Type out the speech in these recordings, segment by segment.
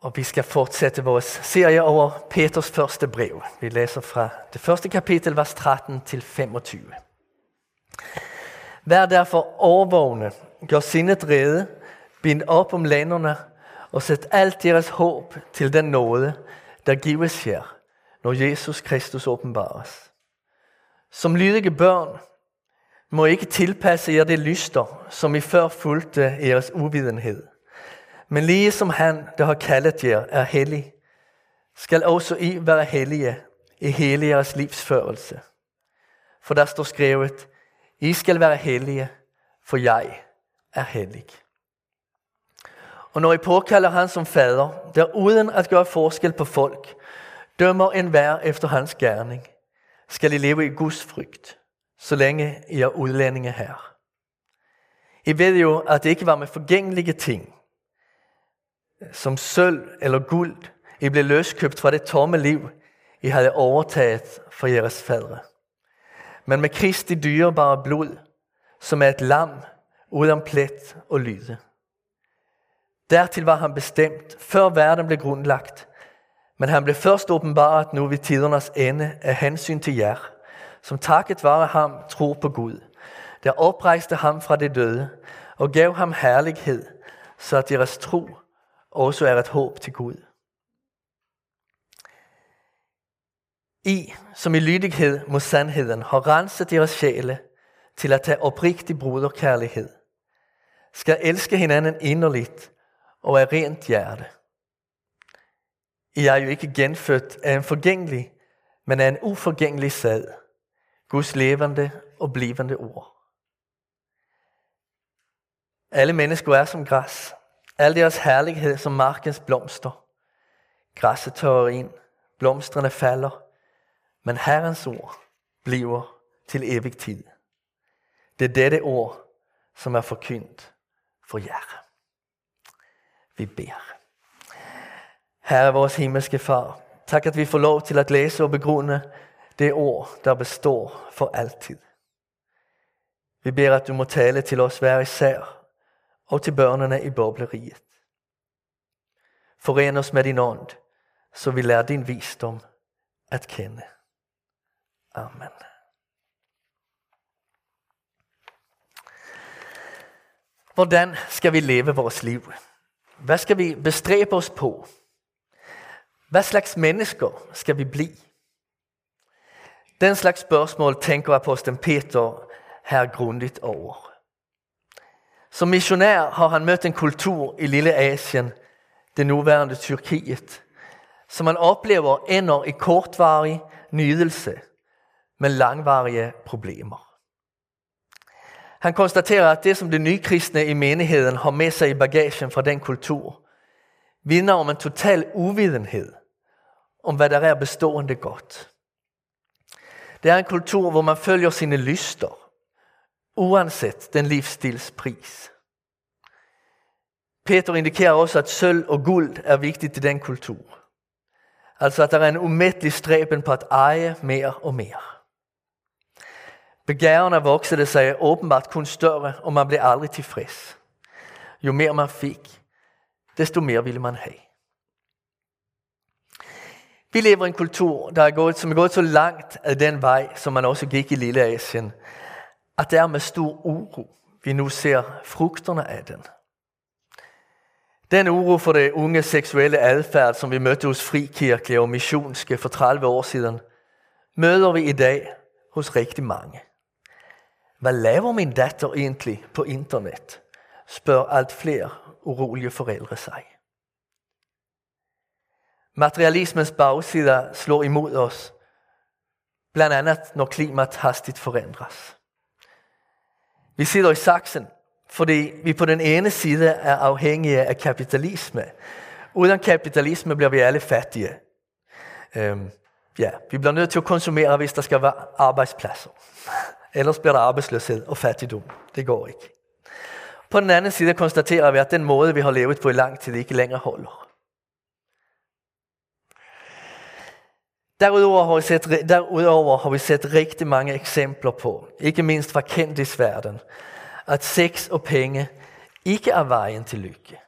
Og vi skal fortsætte vores serie over Peters første brev. Vi læser fra det første kapitel, vers 13 til 25. Vær derfor overvågne, gør sindet rede, bind op om landerne, og sæt alt deres håb til den nåde, der gives jer, når Jesus Kristus åbenbares. Som lydige børn må ikke tilpasse jer det lyster, som I før fulgte jeres uvidenhed. Men lige som han, der har kaldet jer, er hellig, skal også I være hellige i hele jeres livsførelse. For der står skrevet, I skal være hellige, for jeg er hellig. Og når I påkalder han som fader, der uden at gøre forskel på folk, dømmer en hver efter hans gerning, skal I leve i Guds frygt, så længe I er udlændinge her. I ved jo, at det ikke var med forgængelige ting, som sølv eller guld, I blev løskøbt fra det tomme liv, I havde overtaget for jeres fædre. Men med Kristi dyrebare blod, som er et lam uden plet og lyde. Dertil var han bestemt, før verden blev grundlagt, men han blev først åbenbart nu ved tidernes ende af hensyn til jer, som takket var ham tror på Gud, der oprejste ham fra det døde og gav ham herlighed, så at deres tro også er et håb til Gud. I, som i lydighed mod sandheden, har renset deres sjæle til at tage oprigtig bruderkærlighed, skal elske hinanden inderligt og af rent hjerte. I er jo ikke genfødt af en forgængelig, men af en uforgængelig sad, Guds levende og blivende ord. Alle mennesker er som græs, Al deres herlighed som markens blomster. Græsset tørrer ind, blomstrene falder, men Herrens ord bliver til evig tid. Det er dette ord, som er forkyndt for jer. Vi beder. Herre vores himmelske far, tak at vi får lov til at læse og begrunde det ord, der består for altid. Vi beder, at du må tale til os hver især, og til børnene i bobleriet. Foren os med din ånd, så vi lærer din visdom at kende. Amen. Hvordan skal vi leve vores liv? Hvad skal vi bestræbe os på? Hvad slags mennesker skal vi blive? Den slags spørgsmål tænker aposteln Peter her grundigt over. Som missionær har han mødt en kultur i lille Asien, det nuværende Tyrkiet, som man oplever ender i kortvarig nydelse, men langvarige problemer. Han konstaterer, at det, som de nykristne i menigheden har med sig i bagagen fra den kultur, vidner om en total uvidenhed om, hvad der er bestående godt. Det er en kultur, hvor man følger sine lyster, uanset den livsstils pris. Peter indikerer også, at sølv og guld er vigtigt i den kultur. Altså at der er en umættelig stræben på at eje mere og mere. Begærerne voksede sig åbenbart kun større, og man blev aldrig tilfreds. Jo mere man fik, desto mere ville man have. Vi lever i en kultur, der er gået, som er gået så langt af den vej, som man også gik i Lille Asien, at det er med stor uro, vi nu ser frugterne af den. Den uro for det unge seksuelle adfærd, som vi mødte hos frikirkelige og missionske for 30 år siden, møder vi i dag hos rigtig mange. Hvad laver min datter egentlig på internet? spørger alt flere urolige forældre sig. Materialismens bagsider slår imod os, blandt andet når klimaet hastigt forandres. Vi sidder i saksen, fordi vi på den ene side er afhængige af kapitalisme. Uden kapitalisme bliver vi alle fattige. Øhm, ja, vi bliver nødt til at konsumere, hvis der skal være arbejdspladser. Ellers bliver der arbejdsløshed og fattigdom. Det går ikke. På den anden side konstaterer vi, at den måde, vi har levet på i lang tid, ikke længere holder. Derudover har, vi set, derudover har vi set rigtig mange eksempler på, ikke mindst fra kendtisverden, at sex og penge ikke er vejen til lykke.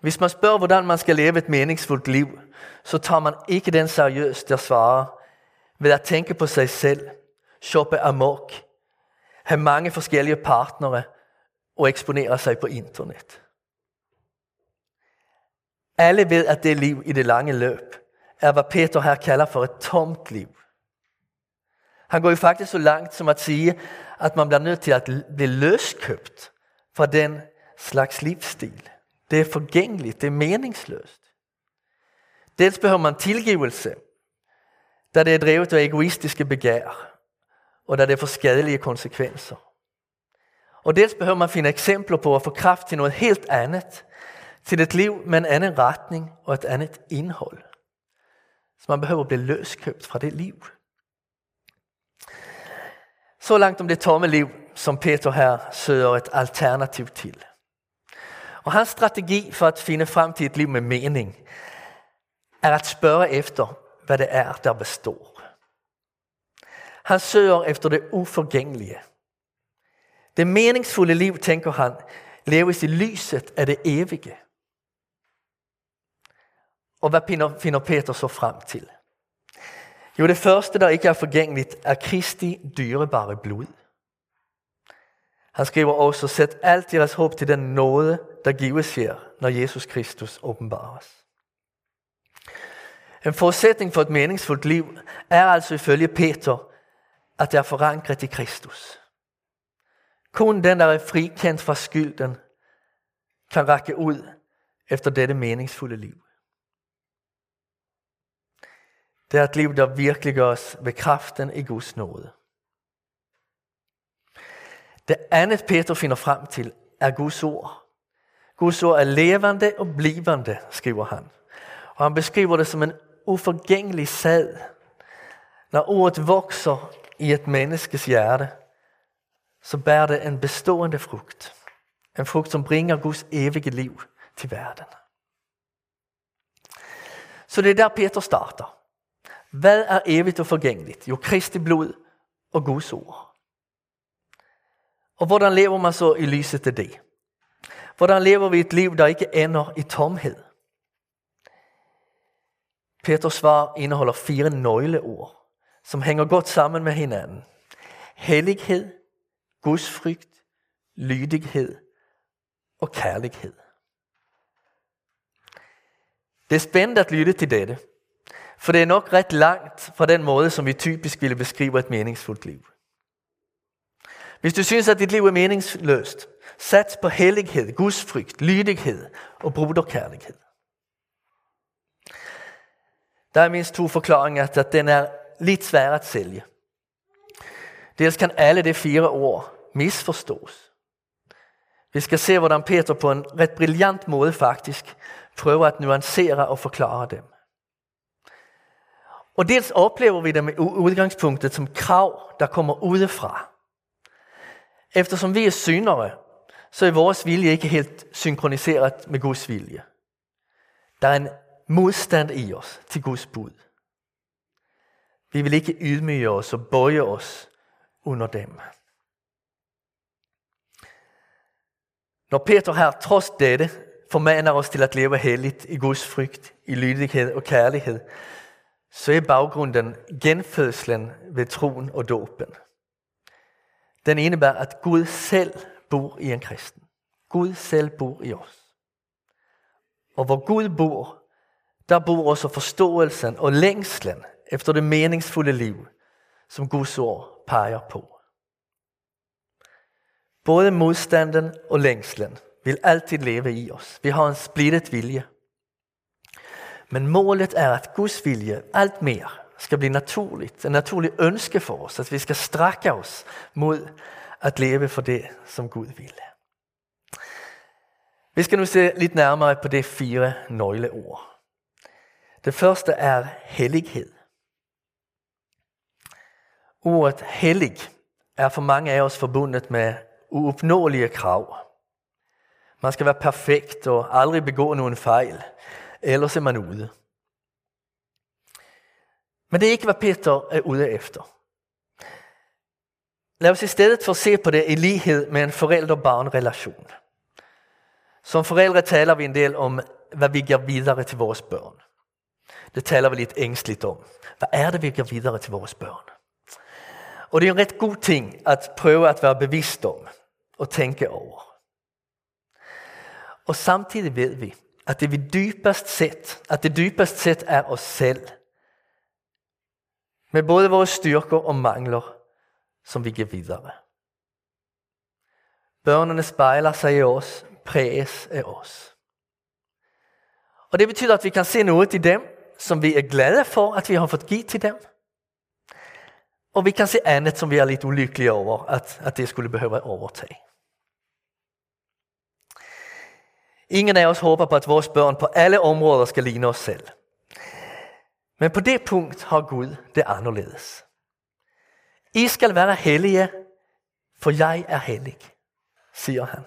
Hvis man spørger, hvordan man skal leve et meningsfuldt liv, så tager man ikke den seriøst, der svarer ved at tænke på sig selv, shoppe amok, have mange forskellige partnere og eksponere sig på internet. Alle ved, at det liv i det lange løb er, hvad Peter her kalder for et tomt liv. Han går jo faktisk så langt som at sige, at man bliver nødt til at blive løskøbt fra den slags livsstil. Det er forgængeligt, det er meningsløst. Dels behøver man tilgivelse, da det er drevet af egoistiske begær, og da det får skadelige konsekvenser. Og dels behøver man finde eksempler på at få kraft til noget helt andet, til et liv med en anden retning og et andet indhold. Så man behøver blive løskøbt fra det liv. Så langt om det tomme liv, som Peter her søger et alternativ til. Og hans strategi for at finde frem til et liv med mening, er at spørge efter, hvad det er, der består. Han søger efter det uforgængelige. Det meningsfulde liv, tænker han, leves i lyset af det evige. Og hvad finder Peter så frem til? Jo, det første, der ikke er forgængeligt, er Kristi dyrebare blod. Han skriver også, sæt alt jeres håb til den nåde, der gives jer, når Jesus Kristus åbenbares. En forudsætning for et meningsfuldt liv er altså ifølge Peter, at det er forankret i Kristus. Kun den, der er frikendt fra skylden, kan række ud efter dette meningsfulde liv. Det er et liv, der virkelig gøres ved kraften i Guds nåde. Det andet Peter finder frem til er Guds ord. Guds ord er levende og blivende, skriver han. Og han beskriver det som en uforgængelig sad. Når ordet vokser i et menneskes hjerte, så bærer det en bestående frugt. En frugt, som bringer Guds evige liv til verden. Så det er der Peter starter. Hvad er evigt og forgængeligt? Jo, Kristi blod og Guds ord. Og hvordan lever man så i lyset af det? Hvordan lever vi et liv, der ikke ender i tomhed? Peters svar indeholder fire nøgleord, som hænger godt sammen med hinanden. Hellighed, gudsfrygt, lydighed og kærlighed. Det er spændende at lytte til dette, for det er nok ret langt fra den måde, som vi typisk ville beskrive et meningsfuldt liv. Hvis du synes, at dit liv er meningsløst, sats på hellighed, gudsfrygt, lydighed og bruderkærlighed. Der er mindst to forklaringer til, at den er lidt svær at sælge. Dels kan alle de fire ord misforstås. Vi skal se, hvordan Peter på en ret brilliant måde faktisk prøver at nuancere og forklare dem. Og dels oplever vi det med udgangspunktet som krav, der kommer udefra. Eftersom vi er syndere, så er vores vilje ikke helt synkroniseret med Guds vilje. Der er en modstand i os til Guds bud. Vi vil ikke ydmyge os og bøje os under dem. Når Peter her trods dette formaner os til at leve helligt i Guds frygt, i lydighed og kærlighed, så er baggrunden genfødslen ved troen og dåben. Den indebærer, at Gud selv bor i en kristen. Gud selv bor i os. Og hvor Gud bor, der bor også forståelsen og længslen efter det meningsfulde liv, som Guds ord peger på. Både modstanden og længslen vil altid leve i os. Vi har en splittet vilje. Men målet er, at Guds vilje alt mere skal blive naturligt. En naturlig ønske for os, at vi skal strække os mod at leve for det, som Gud vil. Vi skal nu se lidt nærmere på de fire nøgleord. Det første er hellighed. Ordet hellig er for mange af os forbundet med uopnåelige krav. Man skal være perfekt og aldrig begå nogen fejl, ellers er man ude. Men det er ikke, hvad Peter er ude efter. Lad os i stedet for se på det i lighed med en forældre-barn-relation. Som forældre taler vi en del om hvad vi giver videre til vores børn. Det taler vi lidt ængstligt om. Hvad er det, vi giver videre til vores børn? Og det er en ret god ting at prøve at være bevidst om og tænke over. Og samtidig ved vi, at det vi dybest set, at det dybest set er os selv. Med både vores styrker og mangler, som vi giver videre. Børnene spejler sig i os, præges af os. Og det betyder, at vi kan se noget i dem, som vi er glade for, at vi har fået givet til dem. Og vi kan se andet, som vi er lidt ulykkelige over, at, at det skulle behøve overtage. Ingen af os håber på, at vores børn på alle områder skal ligne os selv. Men på det punkt har Gud det anderledes. I skal være hellige, for jeg er hellig, siger han.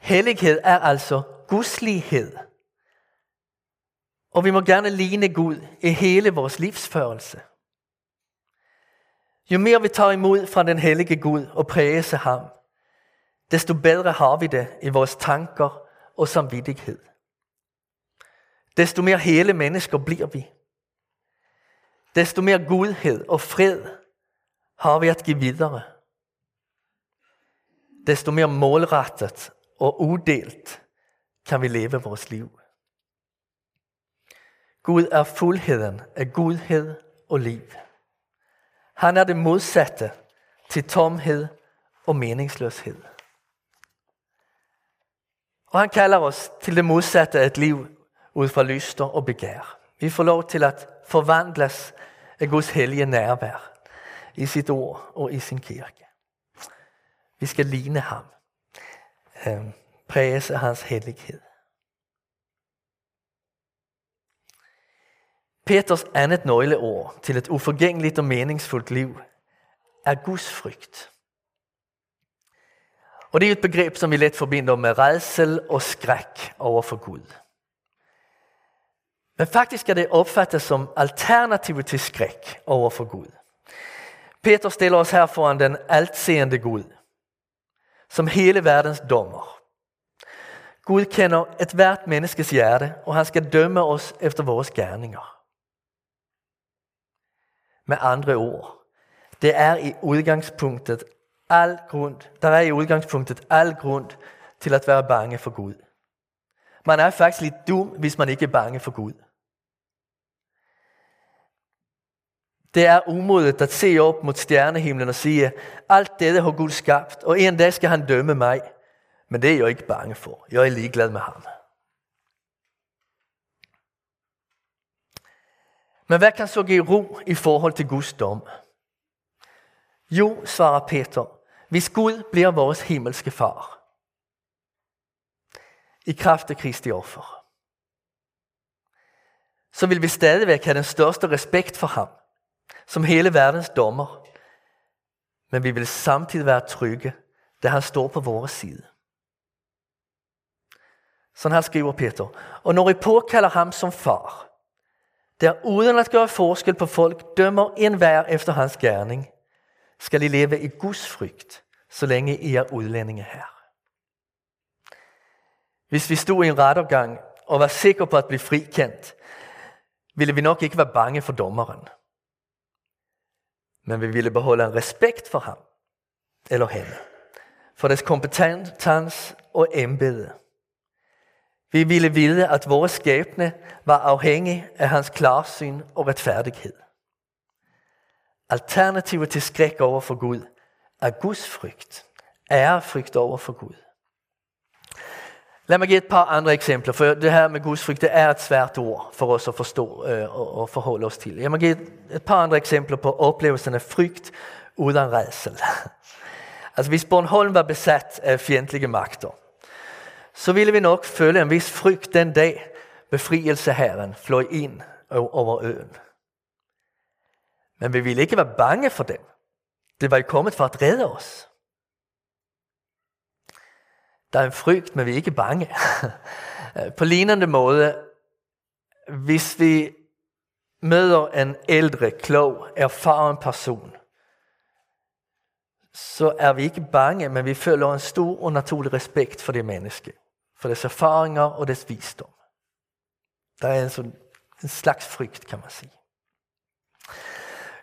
Hellighed er altså gudslighed. Og vi må gerne ligne Gud i hele vores livsførelse. Jo mere vi tager imod fra den hellige Gud og præger ham, desto bedre har vi det i vores tanker og samvittighed. Desto mere hele mennesker bliver vi. Desto mere godhed og fred har vi at give videre. Desto mere målrettet og udelt kan vi leve vores liv. Gud er fuldheden af godhed og liv. Han er det modsatte til tomhed og meningsløshed. Og han kalder os til det modsatte af et liv ud fra lyster og begær. Vi får lov til at forvandles af Guds hellige nærvær i sit ord og i sin kirke. Vi skal ligne ham. Eh, Præges af hans hellighed. Peters andet nøgleord til et uforgængeligt og meningsfuldt liv er Guds frygt. Og det er et begreb, som vi let forbinder med redsel og skræk over for Gud. Men faktisk er det opfattet som alternativ til skræk over for Gud. Peter stiller os her foran den altseende Gud, som hele verdens dommer. Gud kender et hvert menneskes hjerte, og han skal dømme os efter vores gerninger. Med andre ord, det er i udgangspunktet al grund, der er i udgangspunktet al grund til at være bange for Gud. Man er faktisk lidt dum, hvis man ikke er bange for Gud. Det er umodigt at se op mod stjernehimlen og sige, alt dette har Gud skabt, og en dag skal han dømme mig. Men det er jeg ikke bange for. Jeg er ligeglad med ham. Men hvad kan så give ro i forhold til Guds dom? Jo, svarer Peter, hvis Gud bliver vores himmelske far. I kraft af Kristi offer. Så vil vi stadigvæk have den største respekt for ham, som hele verdens dommer. Men vi vil samtidig være trygge, da han står på vores side. Sådan her skriver Peter. Og når I påkalder ham som far, der uden at gøre forskel på folk, dømmer en hver efter hans gerning, skal I leve i Guds frygt, så længe I er udlændinge her. Hvis vi stod i en rettergang og var sikre på at blive frikendt, ville vi nok ikke være bange for dommeren. Men vi ville beholde en respekt for ham eller hende, for deres kompetens og embede. Vi ville vide, at vores skæbne var afhængig af hans klarsyn og retfærdighed. Alternativet til skræk over for Gud af Guds frygt. Ærefrygt over for Gud. Lad mig give et par andre eksempler, for det her med Guds frygt, det er et svært ord for os at forstå øh, og forholde os til. Jeg må give et par andre eksempler på oplevelsen af frygt uden redsel. Altså hvis Bornholm var besat af fjendtlige magter, så ville vi nok føle en vis frygt den dag befrielseherren fløj ind over øen. Men vi ville ikke være bange for dem. Det var jo kommet for at redde os. Der er en frygt, men vi er ikke bange. På lignende måde, hvis vi møder en ældre, klog, erfaren person, så er vi ikke bange, men vi føler en stor og naturlig respekt for det menneske for dess erfaringer og dess visdom. Der er en, sådan, en slags frygt, kan man sige.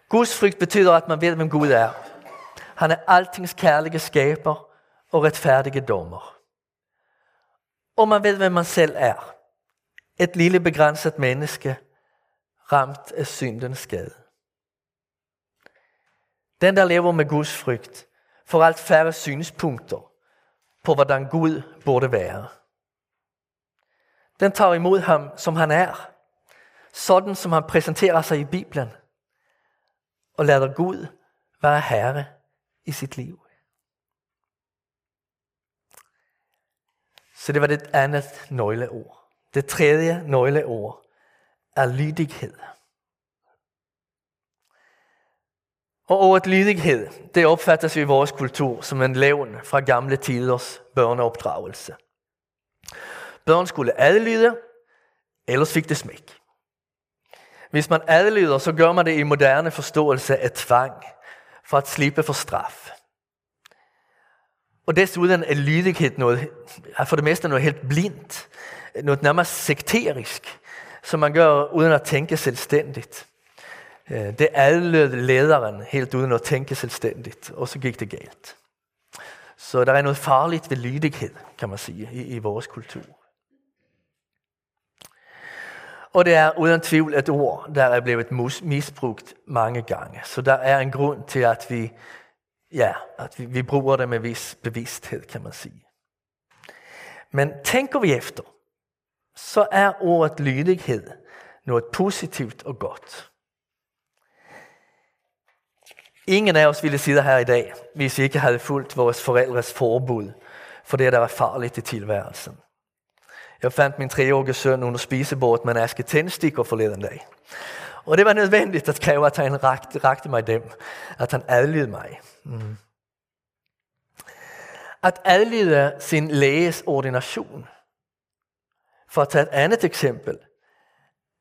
Guds frygt betyder, at man ved, hvem Gud er. Han er altings kærlige skaber og retfærdige dommer. Og man ved, hvem man selv er. Et lille begrænset menneske, ramt af syndens skade. Den, der lever med Guds frygt, får alt færre synspunkter på, hvordan Gud burde være. Den tager imod ham, som han er, sådan som han præsenterer sig i Bibelen, og lader Gud være herre i sit liv. Så det var det andet nøgleord. Det tredje nøgleord er lydighed. Og ordet lydighed, det opfattes i vores kultur som en levn fra gamle tiders børneopdragelse. Børn skulle adlyde, ellers fik det smæk. Hvis man adlyder, så gør man det i moderne forståelse af tvang, for at slippe for straf. Og desuden er lydighed noget, for det meste noget helt blindt, noget nærmest sekterisk, som man gør uden at tænke selvstændigt. Øh, det adlød lederen helt uden at tænke selvstændigt, og så gik det galt. Så der er noget farligt ved lydighed, kan man sige, i, i vores kultur. Og det er uden tvivl et ord, der er blevet misbrugt mange gange. Så der er en grund til, at vi, ja, at vi, vi bruger det med vis bevidsthed, kan man sige. Men tænker vi efter, så er ordet lydighed noget positivt og godt. Ingen af os ville sidde her i dag, hvis vi ikke havde fulgt vores forældres forbud for det, der var farligt i tilværelsen. Jeg fandt min treårige søn under spisebordet med en aske tændstikker forleden dag. Og det var nødvendigt at kræve, at han rakte, rakte mig dem. At han adlydede mig. Mm. At adlyde sin læges ordination. For at tage et andet eksempel.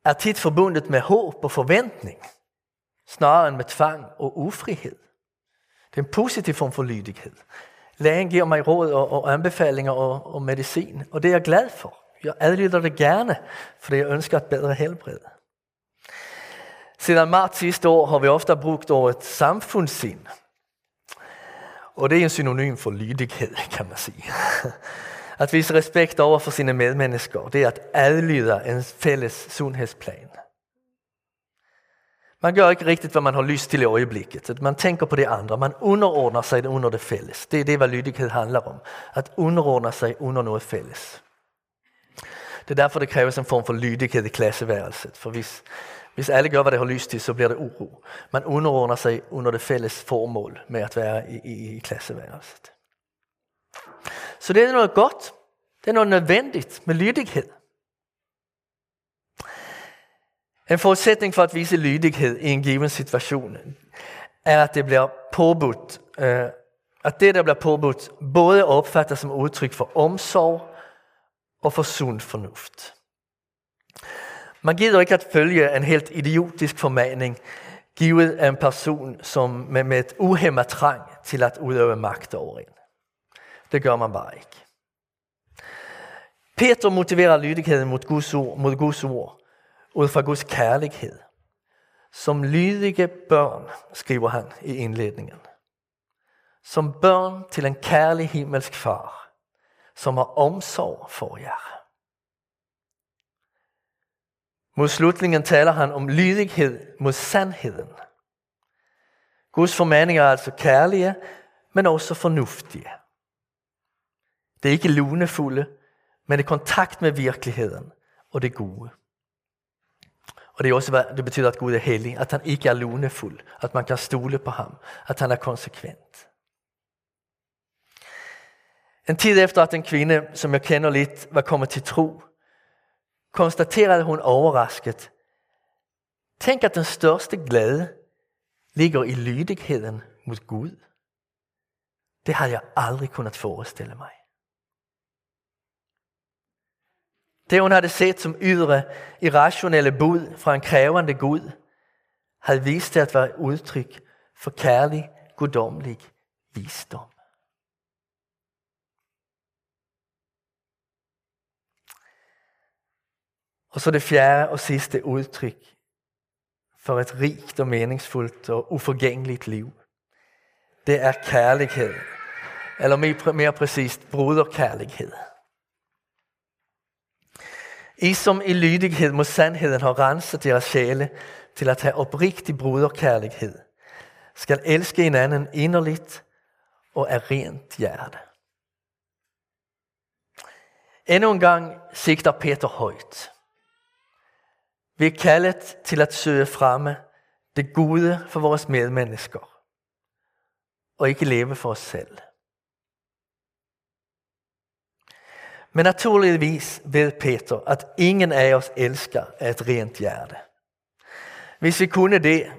Er tit forbundet med håb og forventning. Snarere end med tvang og ufrihed. Det er en positiv form for lydighed. Lægen giver mig råd og, og anbefalinger og, og medicin, og det er jeg glad for. Jeg adlyder det gerne, fordi jeg ønsker et bedre helbred. Siden marts sidste år har vi ofte brugt ordet samfundssind. Og det er en synonym for lydighed, kan man sige. At vise respekt over for sine medmennesker, det er at adlyde en fælles sundhedsplan. Man gør ikke rigtigt, hvad man har lyst til i øjeblikket. Man tænker på det andre. Man underordner sig under det fælles. Det er det, hvad lydighed handler om. At underordne sig under noget fælles. Det er derfor, det kræves en form for lydighed i klasseværelset. For hvis, hvis alle gør, hvad de har lyst til, så bliver det uro. Man underordner sig under det fælles formål med at være i, i, i klasseværelset. Så det er noget godt. Det er noget nødvendigt med lydighed. En forudsætning for at vise lydighed i en given situation er, at det bliver påbudt, øh, at det, der bliver påbudt, både opfattes som udtryk for omsorg og for sund fornuft. Man gider ikke at følge en helt idiotisk formaning, givet af en person som med, med et uhemmet trang til at udøve magt over en. Det gør man bare ikke. Peter motiverer lydigheden mod Guds ord, mod Guds ord ud fra Guds kærlighed. Som lydige børn, skriver han i indledningen. Som børn til en kærlig himmelsk far som har omsorg for jer. Mod slutningen taler han om lydighed mod sandheden. Guds formaninger er altså kærlige, men også fornuftige. Det er ikke lunefulde, men i kontakt med virkeligheden og det gode. Og det er også, det betyder, at Gud er hellig, at han ikke er lunefuld, at man kan stole på ham, at han er konsekvent. En tid efter at en kvinde, som jeg kender lidt, var kommet til tro, konstaterede hun overrasket, tænk at den største glæde ligger i lydigheden mod Gud. Det har jeg aldrig kunnet forestille mig. Det hun havde set som ydre, irrationelle bud fra en krævende Gud, havde vist det at være udtryk for kærlig, guddommelig visdom. Og så det fjerde og sidste udtryk for et rigt og meningsfuldt og uforgængeligt liv. Det er kærlighed. Eller mere, mere præcist, bruderkærlighed. I som i lydighed mod sandheden har renset deres sjæle til at have oprigtig bruderkærlighed, skal elske hinanden inderligt og af rent hjerte. Endnu en gang sigter Peter højt. Vi er kaldet til at søge fremme det gode for vores medmennesker, og ikke leve for os selv. Men naturligvis ved Peter, at ingen af os elsker af et rent hjerte. Hvis vi kunne det,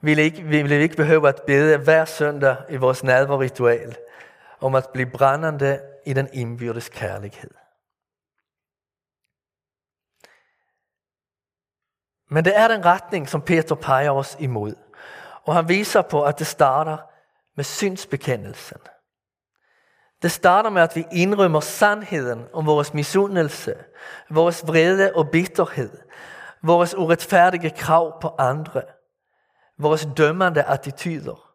ville, ikke, ville vi ikke behøve at bede hver søndag i vores nadverritual om at blive brændende i den indbyrdes kærlighed. Men det er den retning, som Peter peger os imod. Og han viser på, at det starter med synsbekendelsen. Det starter med, at vi indrømmer sandheden om vores misundelse, vores vrede og bitterhed, vores uretfærdige krav på andre, vores dømmende attityder,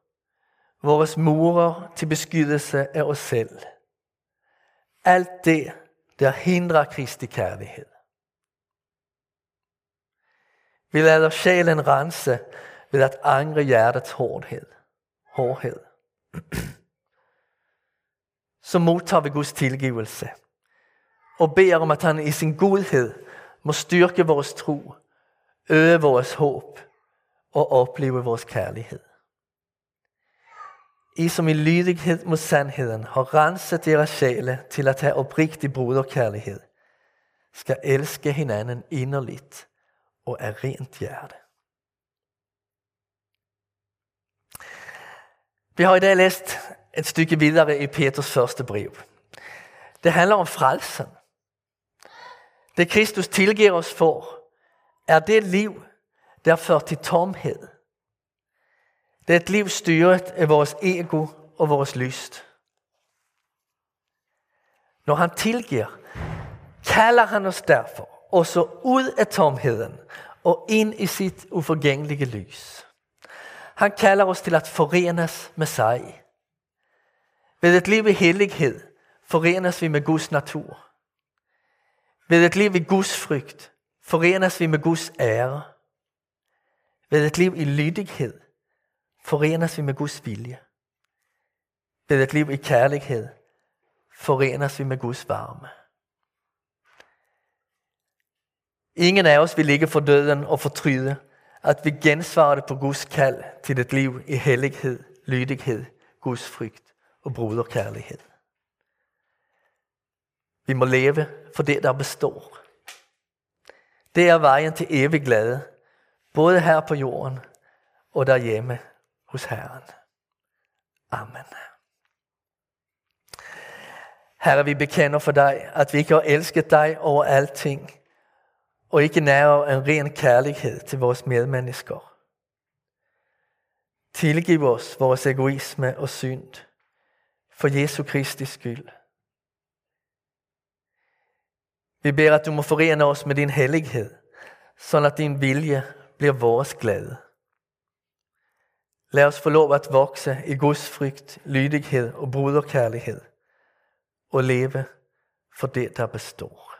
vores murer til beskyttelse af os selv. Alt det, der hindrer Kristi kærlighed. Vi lader sjælen rense ved at angre hjertets hårdhed. hårdhed. Så modtager vi Guds tilgivelse og beder om, at han i sin godhed må styrke vores tro, øge vores håb og opleve vores kærlighed. I som i lydighed mod sandheden har renset deres sjæle til at have oprigtig broderkærlighed, skal elske hinanden inderligt og af rent hjerte. Vi har i dag læst et stykke videre i Peters første brev. Det handler om frelsen. Det Kristus tilgiver os for, er det liv, der fører til tomhed. Det er et liv styret af vores ego og vores lyst. Når han tilgiver, kalder han os derfor også ud af tomheden og ind i sit uforgængelige lys. Han kalder os til at forenes med sig. Ved et liv i hellighed forenes vi med Guds natur. Ved et liv i Guds frygt forenes vi med Guds ære. Ved et liv i lydighed forenes vi med Guds vilje. Ved et liv i kærlighed forenes vi med Guds varme. Ingen af os vil ligge for døden og fortryde, at vi gensvarede på Guds kald til et liv i hellighed, lydighed, Guds frygt og bruderkærlighed. Vi må leve for det, der består. Det er vejen til evig glæde, både her på jorden og derhjemme hos Herren. Amen. Herre, vi bekender for dig, at vi ikke har elsket dig over alting, og ikke nærer en ren kærlighed til vores medmennesker. Tilgiv os vores egoisme og synd for Jesu Kristi skyld. Vi beder, at du må forene os med din hellighed, så at din vilje bliver vores glæde. Lad os få lov at vokse i Guds frygt, lydighed og bruderkærlighed og leve for det, der består.